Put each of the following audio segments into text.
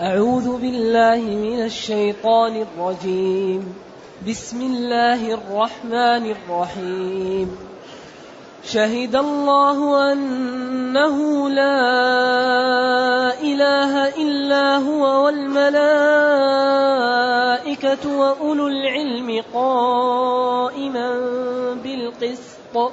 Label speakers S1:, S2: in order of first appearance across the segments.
S1: أعوذ بالله من الشيطان الرجيم. بسم الله الرحمن الرحيم. شهد الله أنه لا إله إلا هو والملائكة وأولو العلم قائما بالقسط.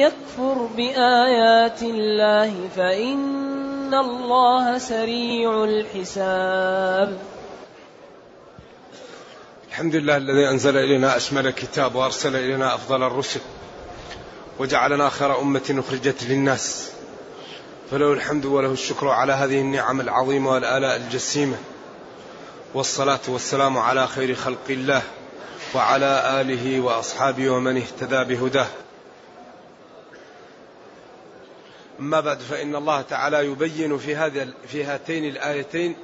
S1: يكفر بآيات الله فإن الله سريع الحساب.
S2: الحمد لله الذي أنزل إلينا أشمل كتاب وأرسل إلينا أفضل الرسل وجعلنا خير أمة أخرجت للناس. فله الحمد وله الشكر على هذه النعم العظيمة والآلاء الجسيمة. والصلاة والسلام على خير خلق الله وعلى آله وأصحابه ومن اهتدى بهداه. أما بعد فإن الله تعالى يبين في هذا في هاتين الآيتين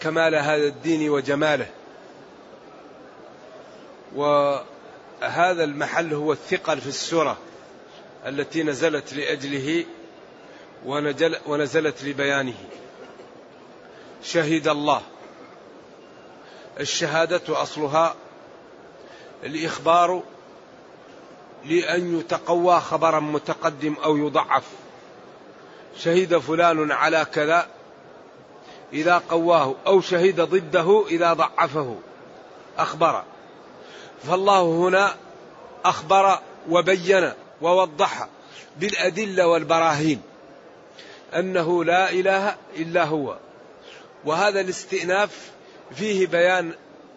S2: كمال هذا الدين وجماله. وهذا المحل هو الثقل في السورة التي نزلت لأجله ونزل ونزلت لبيانه. شهد الله. الشهادة أصلها الإخبار لأن يتقوى خبرا متقدم أو يضعف. شهد فلان على كذا إذا قواه أو شهد ضده إذا ضعفه. أخبر. فالله هنا أخبر وبين ووضح بالأدلة والبراهين أنه لا إله إلا هو. وهذا الاستئناف فيه بيان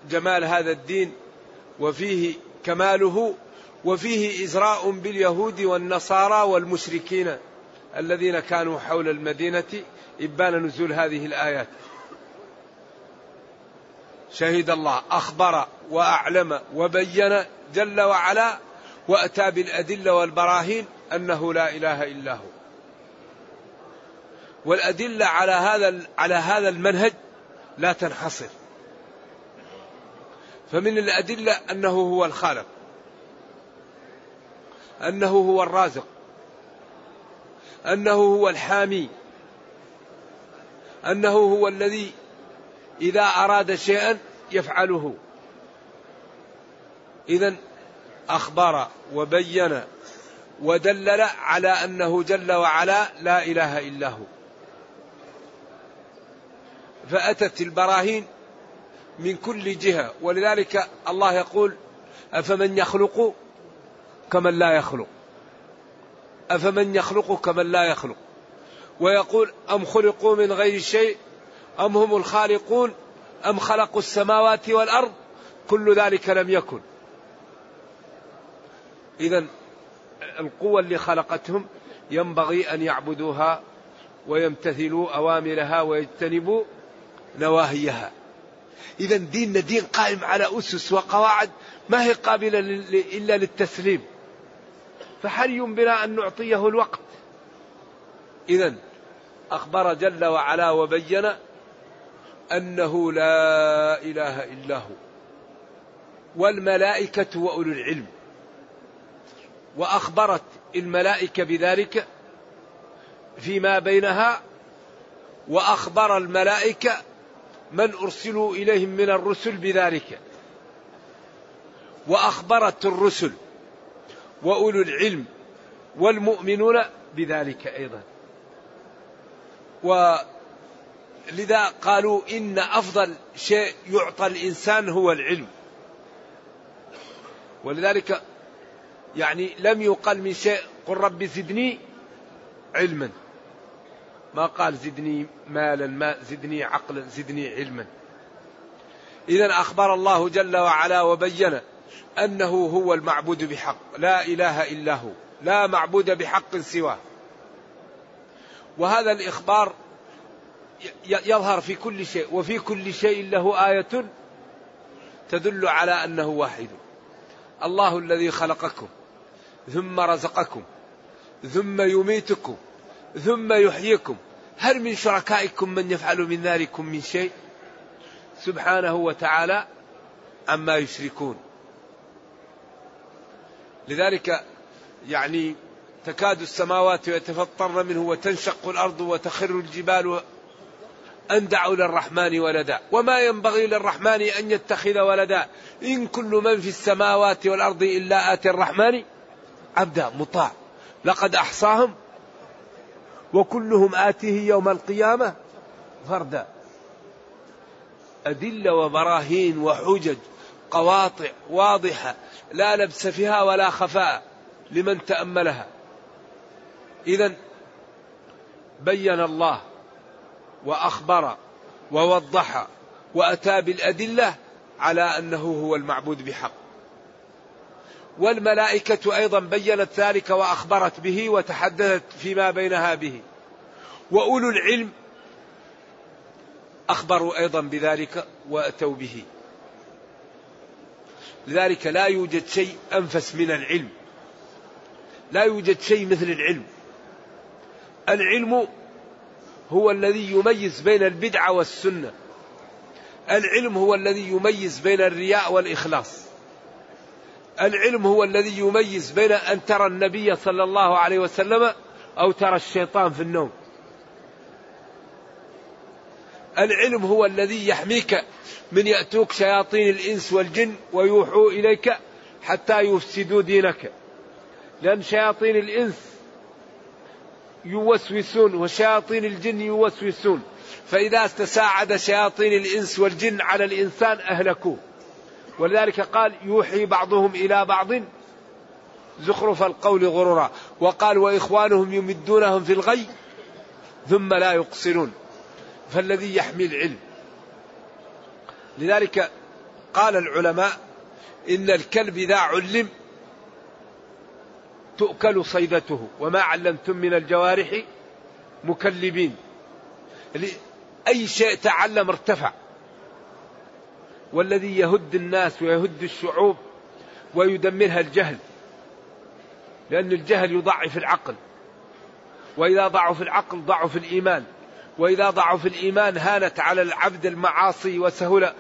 S2: جمال هذا الدين وفيه كماله وفيه إزراء باليهود والنصارى والمشركين. الذين كانوا حول المدينة إبان نزول هذه الآيات. شهد الله أخبر وأعلم وبين جل وعلا وأتى بالأدلة والبراهين أنه لا إله إلا هو. والأدلة على هذا على هذا المنهج لا تنحصر. فمن الأدلة أنه هو الخالق أنه هو الرازق. أنه هو الحامي. أنه هو الذي إذا أراد شيئا يفعله. إذا أخبر وبين ودلل على أنه جل وعلا لا إله إلا هو. فأتت البراهين من كل جهة. ولذلك الله يقول أفمن يخلق كمن لا يخلق. أفمن يخلق كمن لا يخلق؟ ويقول أم خلقوا من غير شيء؟ أم هم الخالقون؟ أم خلقوا السماوات والأرض؟ كل ذلك لم يكن. إذا القوة اللي خلقتهم ينبغي أن يعبدوها ويمتثلوا أوامرها ويجتنبوا نواهيها. إذا ديننا دين قائم على أسس وقواعد ما هي قابلة إلا للتسليم. فحري بنا أن نعطيه الوقت؟ إذا أخبر جل وعلا وبين أنه لا إله إلا هو والملائكة وأولو العلم وأخبرت الملائكة بذلك فيما بينها وأخبر الملائكة من أرسلوا إليهم من الرسل بذلك وأخبرت الرسل وأولو العلم والمؤمنون بذلك أيضا. ولذا قالوا إن أفضل شيء يعطى الإنسان هو العلم. ولذلك يعني لم يقل من شيء قل رب زدني علما. ما قال زدني مالا ما زدني عقلا زدني علما. إذا أخبر الله جل وعلا وبين أنه هو المعبود بحق. لا إله إلا هو. لا معبود بحق سواه. وهذا الإخبار يظهر في كل شيء. وفي كل شيء له آية تدل على أنه واحد. الله الذي خلقكم ثم رزقكم ثم يميتكم ثم يحييكم. هل من شركائكم من يفعل من ذلكم من شيء؟ سبحانه وتعالى عما يشركون. لذلك يعني تكاد السماوات يتفطرن منه وتنشق الأرض وتخر الجبال ان دعوا للرحمن ولدا. وما ينبغي للرحمن أن يتخذ ولدا. إن كل من في السماوات والأرض إلا آتي الرحمن عبدا مطاع. لقد أحصاهم وكلهم آتيه يوم القيامة فردا. أدلة وبراهين وحجج. قواطع واضحة لا لبس فيها ولا خفاء لمن تأملها. اذا بين الله وأخبر ووضح وأتى بالأدلة على أنه هو المعبود بحق. والملائكة أيضا بينت ذلك وأخبرت به وتحدثت فيما بينها به. وأولو العلم أخبروا أيضا بذلك وأتوا به. لذلك لا يوجد شيء أنفس من العلم. لا يوجد شيء مثل العلم. العلم هو الذي يميز بين البدعة والسنة. العلم هو الذي يميز بين الرياء والإخلاص. العلم هو الذي يميز بين أن ترى النبي صلى الله عليه وسلم أو ترى الشيطان في النوم. العلم هو الذي يحميك من يأتوك شياطين الإنس والجن ويوحوا إليك حتى يفسدوا دينك. لأن شياطين الإنس يوسوسون وشياطين الجن يوسوسون. فإذا تساعد شياطين الإنس والجن على الإنسان أهلكوه. ولذلك قال يوحي بعضهم إلى بعض زخرف القول غرورا. وقال وإخوانهم يمدونهم في الغي ثم لا يقصرون. فالذي يحمي العلم. لذلك قال العلماء إن الكلب إذا علم تؤكل صيدته وما علمتم من الجوارح مكلبين. أي شيء تعلم ارتفع. والذي يهد الناس ويهد الشعوب ويدمرها الجهل. لأن الجهل يضعف العقل. وإذا ضعف العقل ضعف الإيمان. وإذا ضعف الإيمان هانت على العبد المعاصي وسهل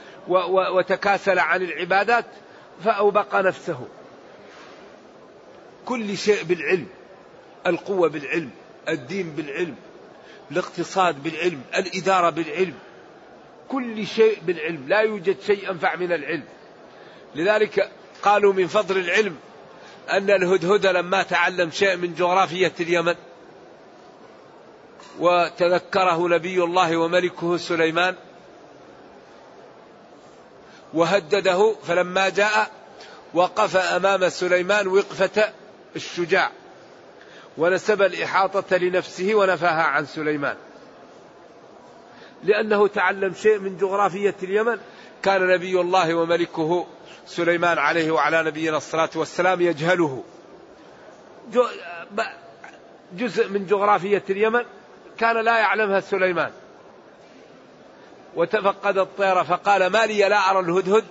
S2: وتكاسل عن العبادات فأوبق نفسه. كل شيء بالعلم القوة بالعلم الدين بالعلم الاقتصاد بالعلم الإدارة بالعلم كل شيء بالعلم. لا يوجد شيء أنفع من العلم. لذلك قالوا من فضل العلم أن الهدهد لما تعلم شيء من جغرافية اليمن. وتذكره نبي الله وملكه سليمان وهدده فلما جاء وقف أمام سليمان وقفة الشجاع ونسب الإحاطة لنفسه ونفاها عن سليمان. لأنه تعلم شيء من جغرافية اليمن. كان نبي الله وملكه سليمان عليه وعلى نبينا الصلاة والسلام يجهله. جزء من جغرافية اليمن. كان لا يعلمها سليمان. وتفقد الطير فقال ما لي لا أرى الهدهد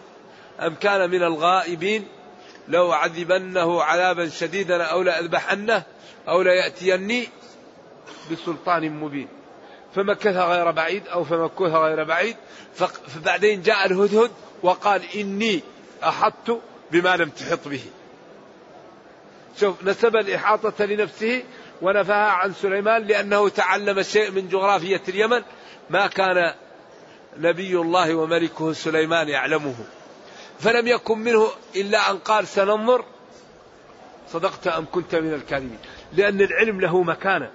S2: أم كان من الغائبين. لو عذبنه عذابا شديدا أو لأذبحنه أو ليأتيني بسلطان مبين. فمكث غير بعيد أو فمكث غير بعيد. فبعدين جاء الهدهد وقال إني أحطت بما لم تحط به. شوف نسب الإحاطة لنفسه ونفاها عن سليمان لأنه تعلم شيء من جغرافية اليمن. ما كان نبي الله وملكه سليمان يعلمه. فلم يكن منه إلا أن قال سننظر. صدقت أم كنت من الكاذبين. لأن العلم له مكانة.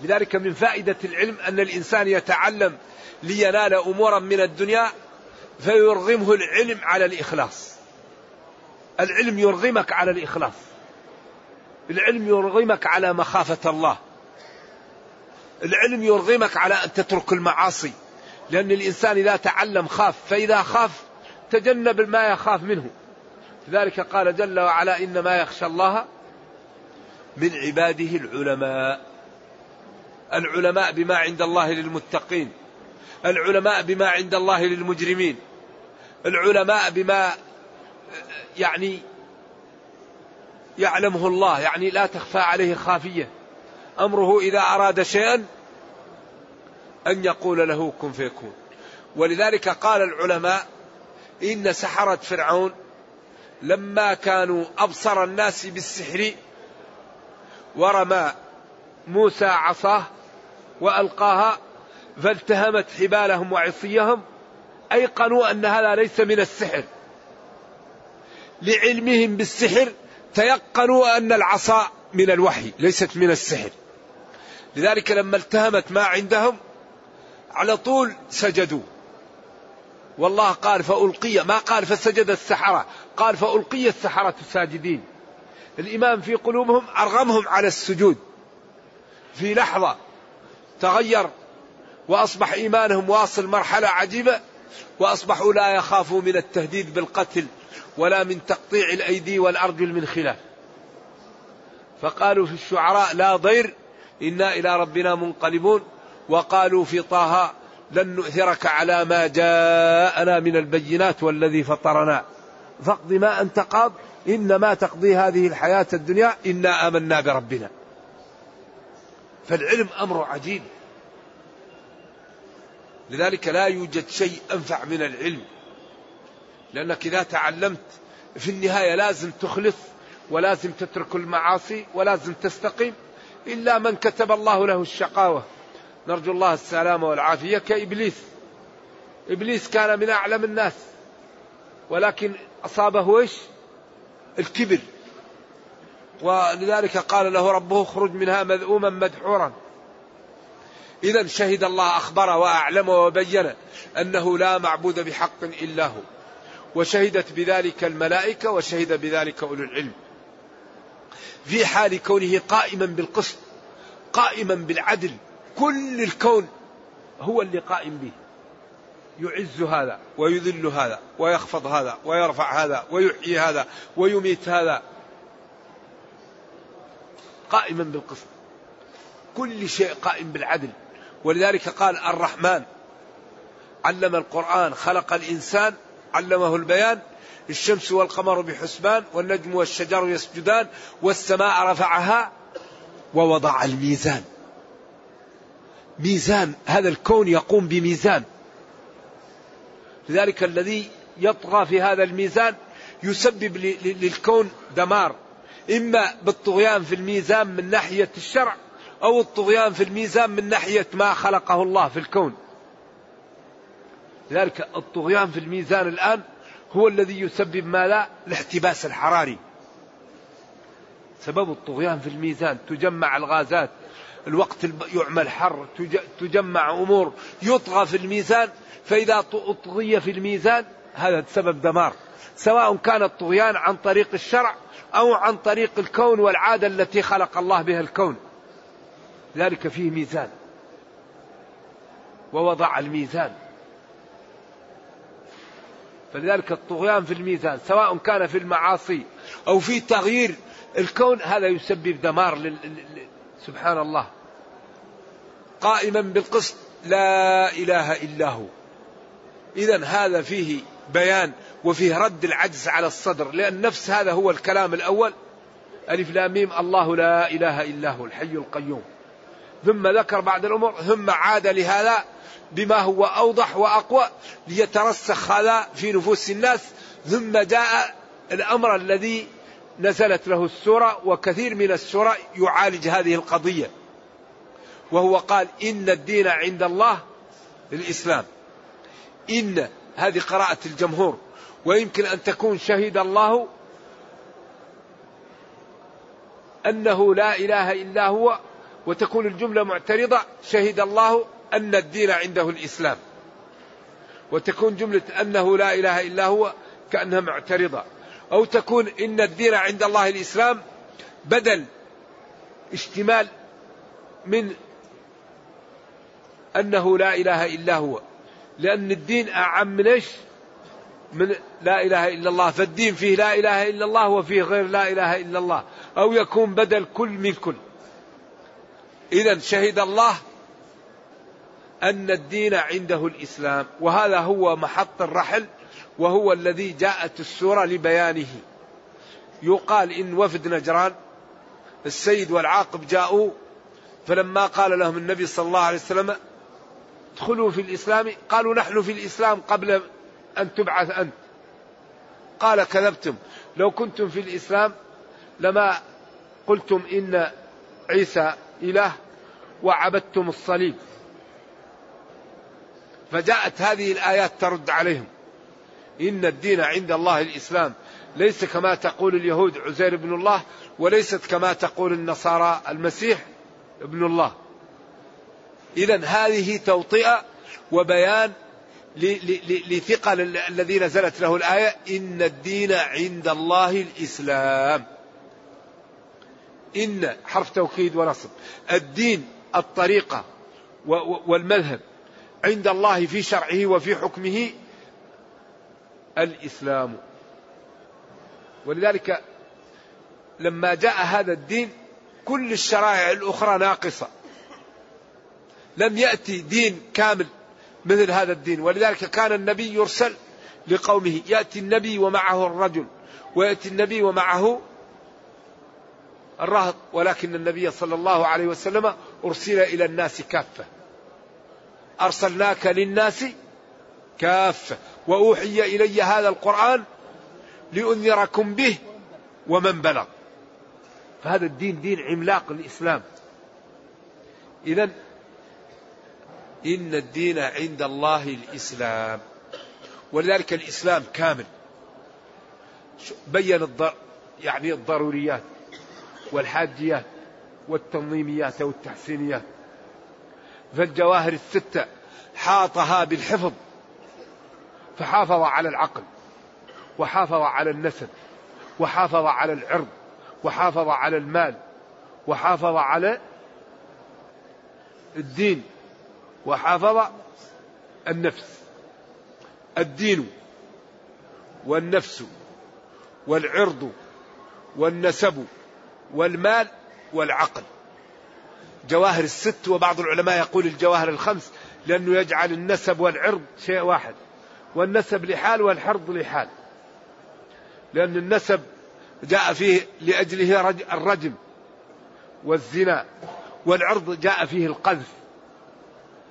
S2: لذلك من فائدة العلم أن الإنسان يتعلم لينال أمورا من الدنيا فيرغمه العلم على الإخلاص. العلم يرغمك على الإخلاص. العلم يرغمك على مخافة الله. العلم يرغمك على أن تترك المعاصي. لأن الإنسان إذا تعلم خاف فإذا خاف تجنب ما يخاف منه. لذلك قال جل وعلا إنما يخشى الله من عباده العلماء. العلماء بما عند الله للمتقين. العلماء بما عند الله للمجرمين. العلماء بما يعني يعلمه الله يعني لا تخفى عليه خافية. أمره إذا أراد شيئا أن يقول له كن فيكون. ولذلك قال العلماء إن سحرة فرعون لما كانوا أبصر الناس بالسحر ورمى موسى عصاه وألقاها فالتهمت حبالهم وعصيهم أيقنوا أن هذا ليس من السحر. لعلمهم بالسحر تيقنوا أن العصا من الوحي ليست من السحر. لذلك لما التهمت ما عندهم على طول سجدوا. والله قال فألقي ما قال فسجد السحرة قال فألقي السحرة ساجدين. الإيمان في قلوبهم أرغمهم على السجود. في لحظة تغير وأصبح إيمانهم واصل مرحلة عجيبة وأصبحوا لا يخافوا من التهديد بالقتل. ولا من تقطيع الأيدي والأرجل من خلاف. فقالوا في الشعراء لا ضير إنا إلى ربنا منقلبون. وقالوا في طه لن نؤثرك على ما جاءنا من البينات والذي فطرنا. فاقض ما أنت قاض إنما تقضي هذه الحياة الدنيا إنا آمنا بربنا. فالعلم أمر عجيب. لذلك لا يوجد شيء أنفع من العلم. لأنك إذا تعلمت في النهاية لازم تخلص ولازم تترك المعاصي ولازم تستقيم إلا من كتب الله له الشقاوة. نرجو الله السلامة والعافية كإبليس. إبليس كان من أعلم الناس. ولكن أصابه إيش؟ الكبر. ولذلك قال له ربه اخرج منها مذءوما مدحورا. إذا شهد الله أخبر وأعلم وبين أنه لا معبود بحق إلا هو. وشهدت بذلك الملائكة وشهد بذلك أولو العلم. في حال كونه قائما بالقسط قائما بالعدل كل الكون هو اللي قائم به. يعز هذا ويذل هذا ويخفض هذا ويرفع هذا ويحيي هذا ويميت هذا. قائما بالقسط. كل شيء قائم بالعدل. ولذلك قال الرحمن علم القرآن خلق الإنسان علمه البيان الشمس والقمر بحسبان والنجم والشجر يسجدان والسماء رفعها ووضع الميزان. ميزان هذا الكون يقوم بميزان. لذلك الذي يطغى في هذا الميزان يسبب للكون دمار. إما بالطغيان في الميزان من ناحية الشرع أو الطغيان في الميزان من ناحية ما خلقه الله في الكون. لذلك الطغيان في الميزان الآن هو الذي يسبب ما لا الاحتباس الحراري. سبب الطغيان في الميزان تجمع الغازات الوقت يعمل حر تجمع أمور يطغى في الميزان فإذا أطغي في الميزان هذا سبب دمار. سواء كان الطغيان عن طريق الشرع أو عن طريق الكون والعادة التي خلق الله بها الكون. ذلك فيه ميزان. ووضع الميزان. فلذلك الطغيان في الميزان سواء كان في المعاصي أو في تغيير الكون هذا يسبب دمار لل... سبحان الله. قائما بالقسط لا إله إلا هو. إذا هذا فيه بيان وفيه رد العجز على الصدر لأن نفس هذا هو الكلام الأول. ألف لام ميم الله لا إله إلا هو الحي القيوم. ثم ذكر بعد الأمور ثم عاد لهذا بما هو أوضح وأقوى ليترسخ هذا في نفوس الناس ثم جاء الأمر الذي نزلت له السورة وكثير من السورة يعالج هذه القضية وهو قال إن الدين عند الله الإسلام إن هذه قراءة الجمهور ويمكن أن تكون شهد الله أنه لا إله إلا هو وتكون الجملة معترضة شهد الله أن الدين عنده الإسلام. وتكون جملة أنه لا إله إلا هو كأنها معترضة. أو تكون إن الدين عند الله الإسلام بدل اشتمال من أنه لا إله إلا هو. لأن الدين أعم من إيش؟ من لا إله إلا الله. فالدين فيه لا إله إلا الله وفيه غير لا إله إلا الله. أو يكون بدل كل من كل. إذا شهد الله أن الدين عنده الإسلام وهذا هو محط الرحل وهو الذي جاءت السورة لبيانه. يقال إن وفد نجران السيد والعاقب جاءوا فلما قال لهم النبي صلى الله عليه وسلم ادخلوا في الإسلام قالوا نحن في الإسلام قبل أن تبعث أنت. قال كذبتم لو كنتم في الإسلام لما قلتم إن عيسى إله وعبدتم الصليب. فجاءت هذه الآيات ترد عليهم. إن الدين عند الله الإسلام. ليس كما تقول اليهود عزير بن الله وليست كما تقول النصارى المسيح ابن الله. إذا هذه توطئة وبيان لثقل الذي نزلت له الآية إن الدين عند الله الإسلام. إن حرف توكيد ونصب. الدين الطريقة والمذهب. عند الله في شرعه وفي حكمه الإسلام. ولذلك لما جاء هذا الدين كل الشرائع الأخرى ناقصة. لم يأتي دين كامل مثل هذا الدين. ولذلك كان النبي يرسل لقومه يأتي النبي ومعه الرجل ويأتي النبي ومعه الرهط ولكن النبي صلى الله عليه وسلم أرسل إلى الناس كافة. أرسلناك للناس كافة. وأوحي إلي هذا القرآن لأنذركم به ومن بلغ. فهذا الدين دين عملاق الإسلام إذا إن الدين عند الله الإسلام. ولذلك الإسلام كامل. بين الضر يعني الضروريات. والحاجيات والتنظيميات والتحسينيات. فالجواهر الستة حاطها بالحفظ فحافظ على العقل وحافظ على النسب وحافظ على العرض وحافظ على المال وحافظ على الدين وحافظ النفس. الدين والنفس والعرض والنسب والمال والعقل. جواهر الست وبعض العلماء يقول الجواهر الخمس لأنه يجعل النسب والعرض شيء واحد والنسب لحال والحرض لحال. لأن النسب جاء فيه لأجله الرجم والزنا والعرض جاء فيه القذف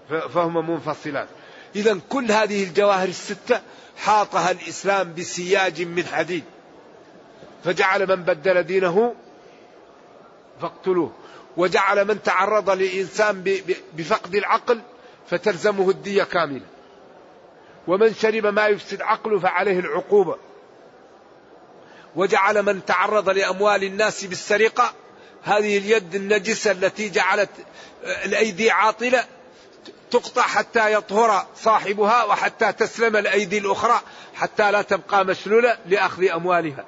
S2: فهما منفصلان. إذا كل هذه الجواهر الستة حاطها الإسلام بسياج من حديد. فجعل من بدل دينه فاقتلوه. وجعل من تعرض لإنسان بفقد العقل فتلزمه الدية كاملة. ومن شرب ما يفسد عقله فعليه العقوبة. وجعل من تعرض لأموال الناس بالسرقة. هذه اليد النجسة التي جعلت الأيدي عاطلة. تقطع حتى يطهر صاحبها وحتى تسلم الأيدي الأخرى حتى لا تبقى مشلولة لأخذ أموالها.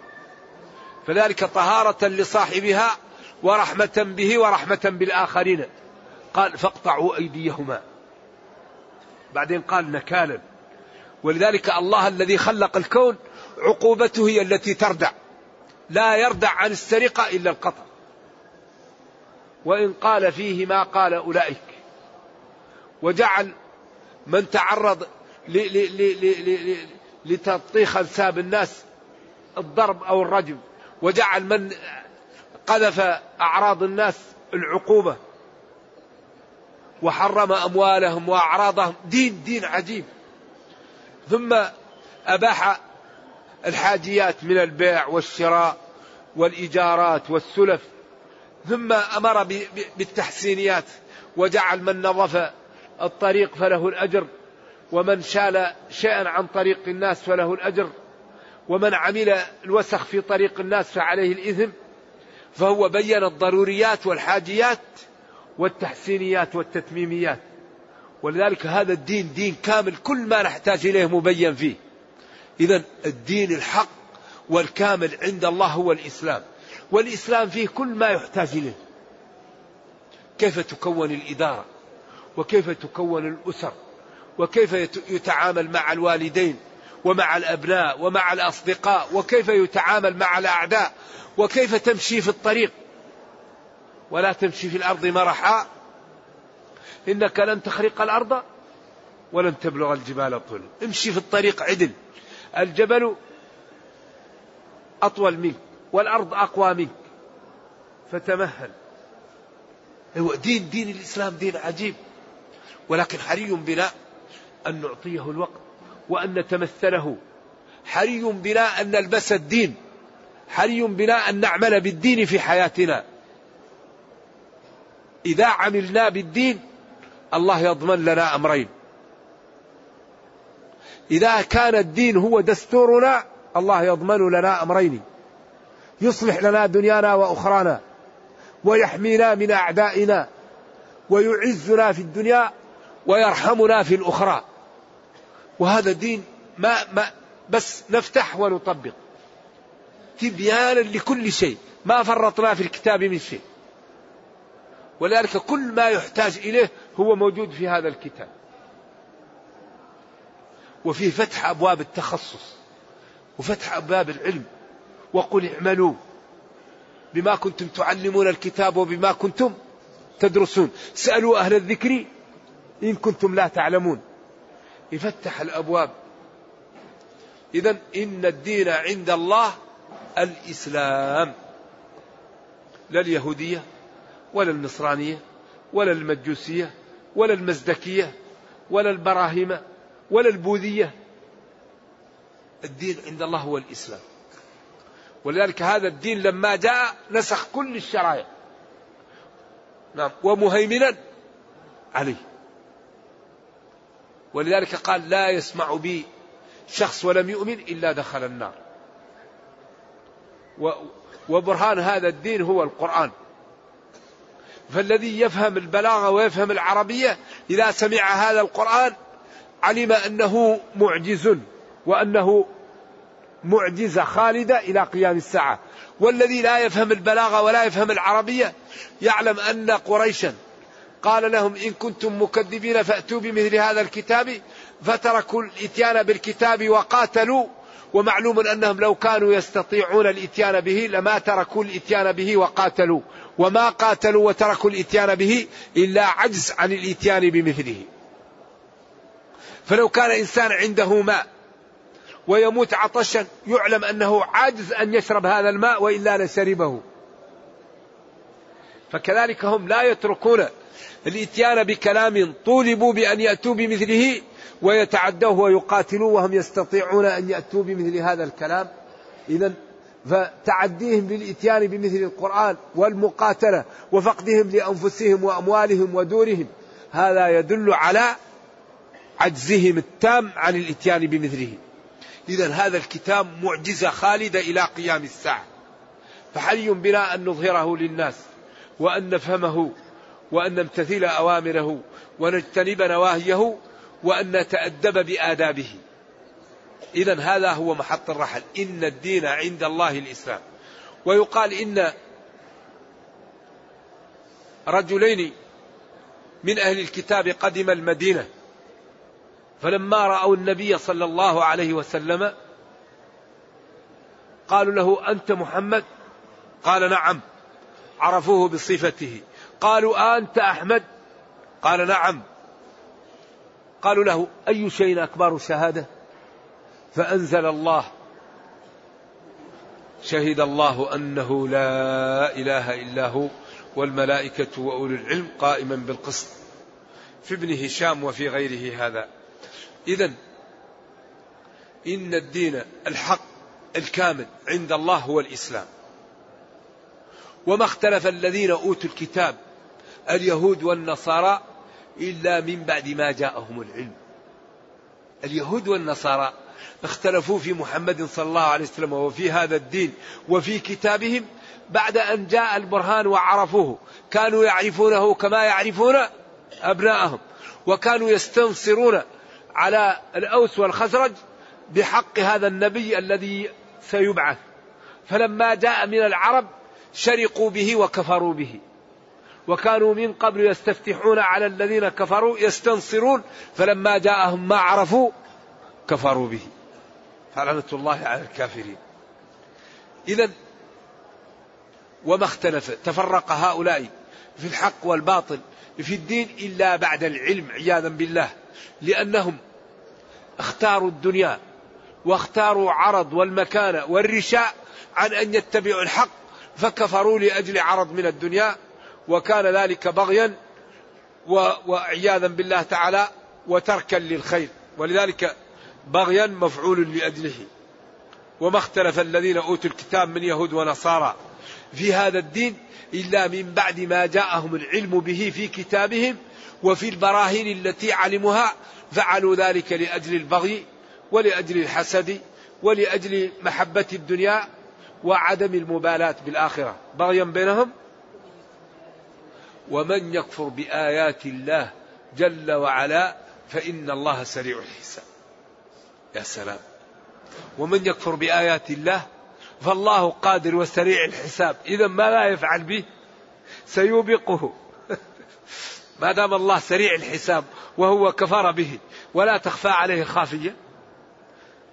S2: فذلك طهارة لصاحبها ورحمة به ورحمة بالآخرين. قال فاقطعوا أيديهما. بعدين قال نكالا. ولذلك الله الذي خلق الكون عقوبته هي التي تردع. لا يردع عن السرقة إلا القطع. وإن قال فيه ما قال أولئك. وجعل من تعرض لتطيخ أنساب الناس الضرب أو الرجم. وجعل من قذف أعراض الناس العقوبة وحرم أموالهم وأعراضهم. دين دين عجيب. ثم أباح الحاجيات من البيع والشراء والإيجارات والسلف. ثم أمر بالتحسينيات وجعل من نظف الطريق فله الأجر ومن شال شيئا عن طريق الناس فله الأجر ومن عمل الوسخ في طريق الناس فعليه الإثم. فهو بين الضروريات والحاجيات والتحسينيات والتتميميات. ولذلك هذا الدين دين كامل كل ما نحتاج إليه مبين فيه. إذا الدين الحق والكامل عند الله هو الإسلام. والإسلام فيه كل ما يحتاج إليه. كيف تكون الإدارة؟ وكيف تكون الأسر؟ وكيف يتعامل مع الوالدين؟ ومع الأبناء ومع الأصدقاء وكيف يتعامل مع الأعداء وكيف تمشي في الطريق. ولا تمشي في الأرض مرحا. إنك لن تخرق الأرض ولن تبلغ الجبال طولا امشي في الطريق عدل. الجبل أطول منك والأرض أقوى منك. فتمهل. هو دين دين الإسلام دين عجيب. ولكن حري بنا أن نعطيه الوقت. وأن نتمثله حري بنا أن نلبس الدين. حري بنا أن نعمل بالدين في حياتنا. إذا عملنا بالدين الله يضمن لنا أمرين. إذا كان الدين هو دستورنا الله يضمن لنا أمرين. يصلح لنا دنيانا وأخرانا ويحمينا من أعدائنا ويعزنا في الدنيا ويرحمنا في الأخرى. وهذا دين ما, ما بس نفتح ونطبق. تبيانا لكل شيء. ما فرطنا في الكتاب من شيء. ولذلك كل ما يحتاج إليه هو موجود في هذا الكتاب. وفيه فتح أبواب التخصص. وفتح أبواب العلم. وقل اعملوا بما كنتم تعلمون الكتاب وبما كنتم تدرسون. سألوا أهل الذكر إن كنتم لا تعلمون. يفتح الأبواب. إذا إن الدين عند الله الإسلام. لا اليهودية ولا النصرانية ولا المجوسية ولا المزدكية ولا البراهمة ولا البوذية. الدين عند الله هو الإسلام. ولذلك هذا الدين لما جاء نسخ كل الشرائع. نعم. ومهيمنا عليه. ولذلك قال لا يسمع بي شخص ولم يؤمن إلا دخل النار. وبرهان هذا الدين هو القرآن. فالذي يفهم البلاغة ويفهم العربية إذا سمع هذا القرآن علم أنه معجز وأنه معجزة خالدة إلى قيام الساعة. والذي لا يفهم البلاغة ولا يفهم العربية يعلم أن قريشا قال لهم إن كنتم مكذبين فأتوا بمثل هذا الكتاب فتركوا الإتيان بالكتاب وقاتلوا ومعلوم أنهم لو كانوا يستطيعون الإتيان به لما تركوا الإتيان به وقاتلوا وما قاتلوا وتركوا الإتيان به إلا عجز عن الإتيان بمثله. فلو كان إنسان عنده ماء ويموت عطشا يعلم أنه عاجز أن يشرب هذا الماء وإلا لشربه. فكذلك هم لا يتركون الاتيان بكلام طولبوا بأن يأتوا بمثله ويتعدوه ويقاتلوا وهم يستطيعون أن يأتوا بمثل هذا الكلام. إذا فتعديهم للإتيان بمثل القرآن والمقاتلة وفقدهم لأنفسهم وأموالهم ودورهم هذا يدل على عجزهم التام عن الإتيان بمثله. إذا هذا الكتاب معجزة خالدة إلى قيام الساعة. فحري بنا أن نظهره للناس وأن نفهمه وأن نمتثل أوامره ونجتنب نواهيه وأن نتأدب بآدابه. إذا هذا هو محط الرحل. إن الدين عند الله الإسلام. ويقال إن رجلين من أهل الكتاب قدم المدينة. فلما رأوا النبي صلى الله عليه وسلم قالوا له أنت محمد؟ قال نعم عرفوه بصفته. قالوا أنت أحمد؟ قال نعم. قالوا له أي شيء أكبر شهادة؟ فأنزل الله. شهد الله أنه لا إله إلا هو والملائكة وأولو العلم قائما بالقسط في ابن هشام وفي غيره هذا. إذا إن الدين الحق الكامل عند الله هو الإسلام. وما اختلف الذين أوتوا الكتاب اليهود والنصارى إلا من بعد ما جاءهم العلم. اليهود والنصارى اختلفوا في محمد صلى الله عليه وسلم وفي هذا الدين وفي كتابهم بعد أن جاء البرهان وعرفوه. كانوا يعرفونه كما يعرفون أبناءهم. وكانوا يستنصرون على الأوس والخزرج بحق هذا النبي الذي سيبعث. فلما جاء من العرب شرقوا به وكفروا به. وكانوا من قبل يستفتحون على الذين كفروا يستنصرون فلما جاءهم ما عرفوا كفروا به. فلعنة الله على الكافرين. إذا وما اختلف تفرق هؤلاء في الحق والباطل في الدين إلا بعد العلم عياذا بالله. لأنهم اختاروا الدنيا واختاروا عرض والمكانة والرشاء عن أن يتبعوا الحق فكفروا لأجل عرض من الدنيا. وكان ذلك بغيا وعياذا بالله تعالى وتركا للخير. ولذلك بغيا مفعول لأجله. وما اختلف الذين أوتوا الكتاب من يهود ونصارى في هذا الدين إلا من بعد ما جاءهم العلم به في كتابهم وفي البراهين التي علموها فعلوا ذلك لأجل البغي ولأجل الحسد ولأجل محبة الدنيا وعدم المبالاة بالآخرة. بغيا بينهم ومن يكفر بآيات الله جل وعلا فإن الله سريع الحساب. يا سلام. ومن يكفر بآيات الله فالله قادر وسريع الحساب. إذا ما لا يفعل به؟ سيوبقه. ما دام الله سريع الحساب وهو كفر به ولا تخفى عليه خافية.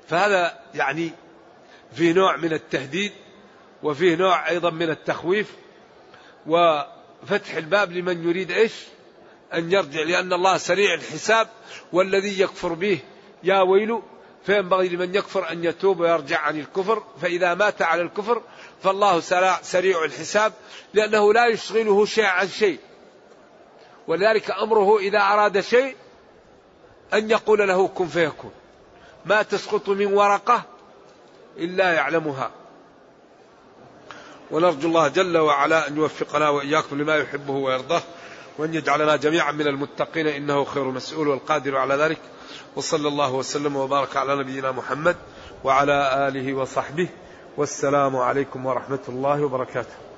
S2: فهذا يعني في نوع من التهديد وفيه نوع أيضا من التخويف. وفتح الباب لمن يريد إيش؟ أن يرجع لأن الله سريع الحساب والذي يكفر به. يا ويل فينبغي لمن يكفر أن يتوب ويرجع عن الكفر. فإذا مات على الكفر فالله سريع الحساب لأنه لا يشغله شيء عن شيء. ولذلك أمره إذا أراد شيء أن يقول له كن فيكون. ما تسقط من ورقة إلا يعلمها. ونرجو الله جل وعلا أن يوفقنا وإياكم لما يحبه ويرضاه وأن يجعلنا جميعا من المتقين إنه خير مسؤول والقادر على ذلك. وصلى الله وسلم وبارك على نبينا محمد وعلى آله وصحبه. والسلام عليكم ورحمة الله وبركاته.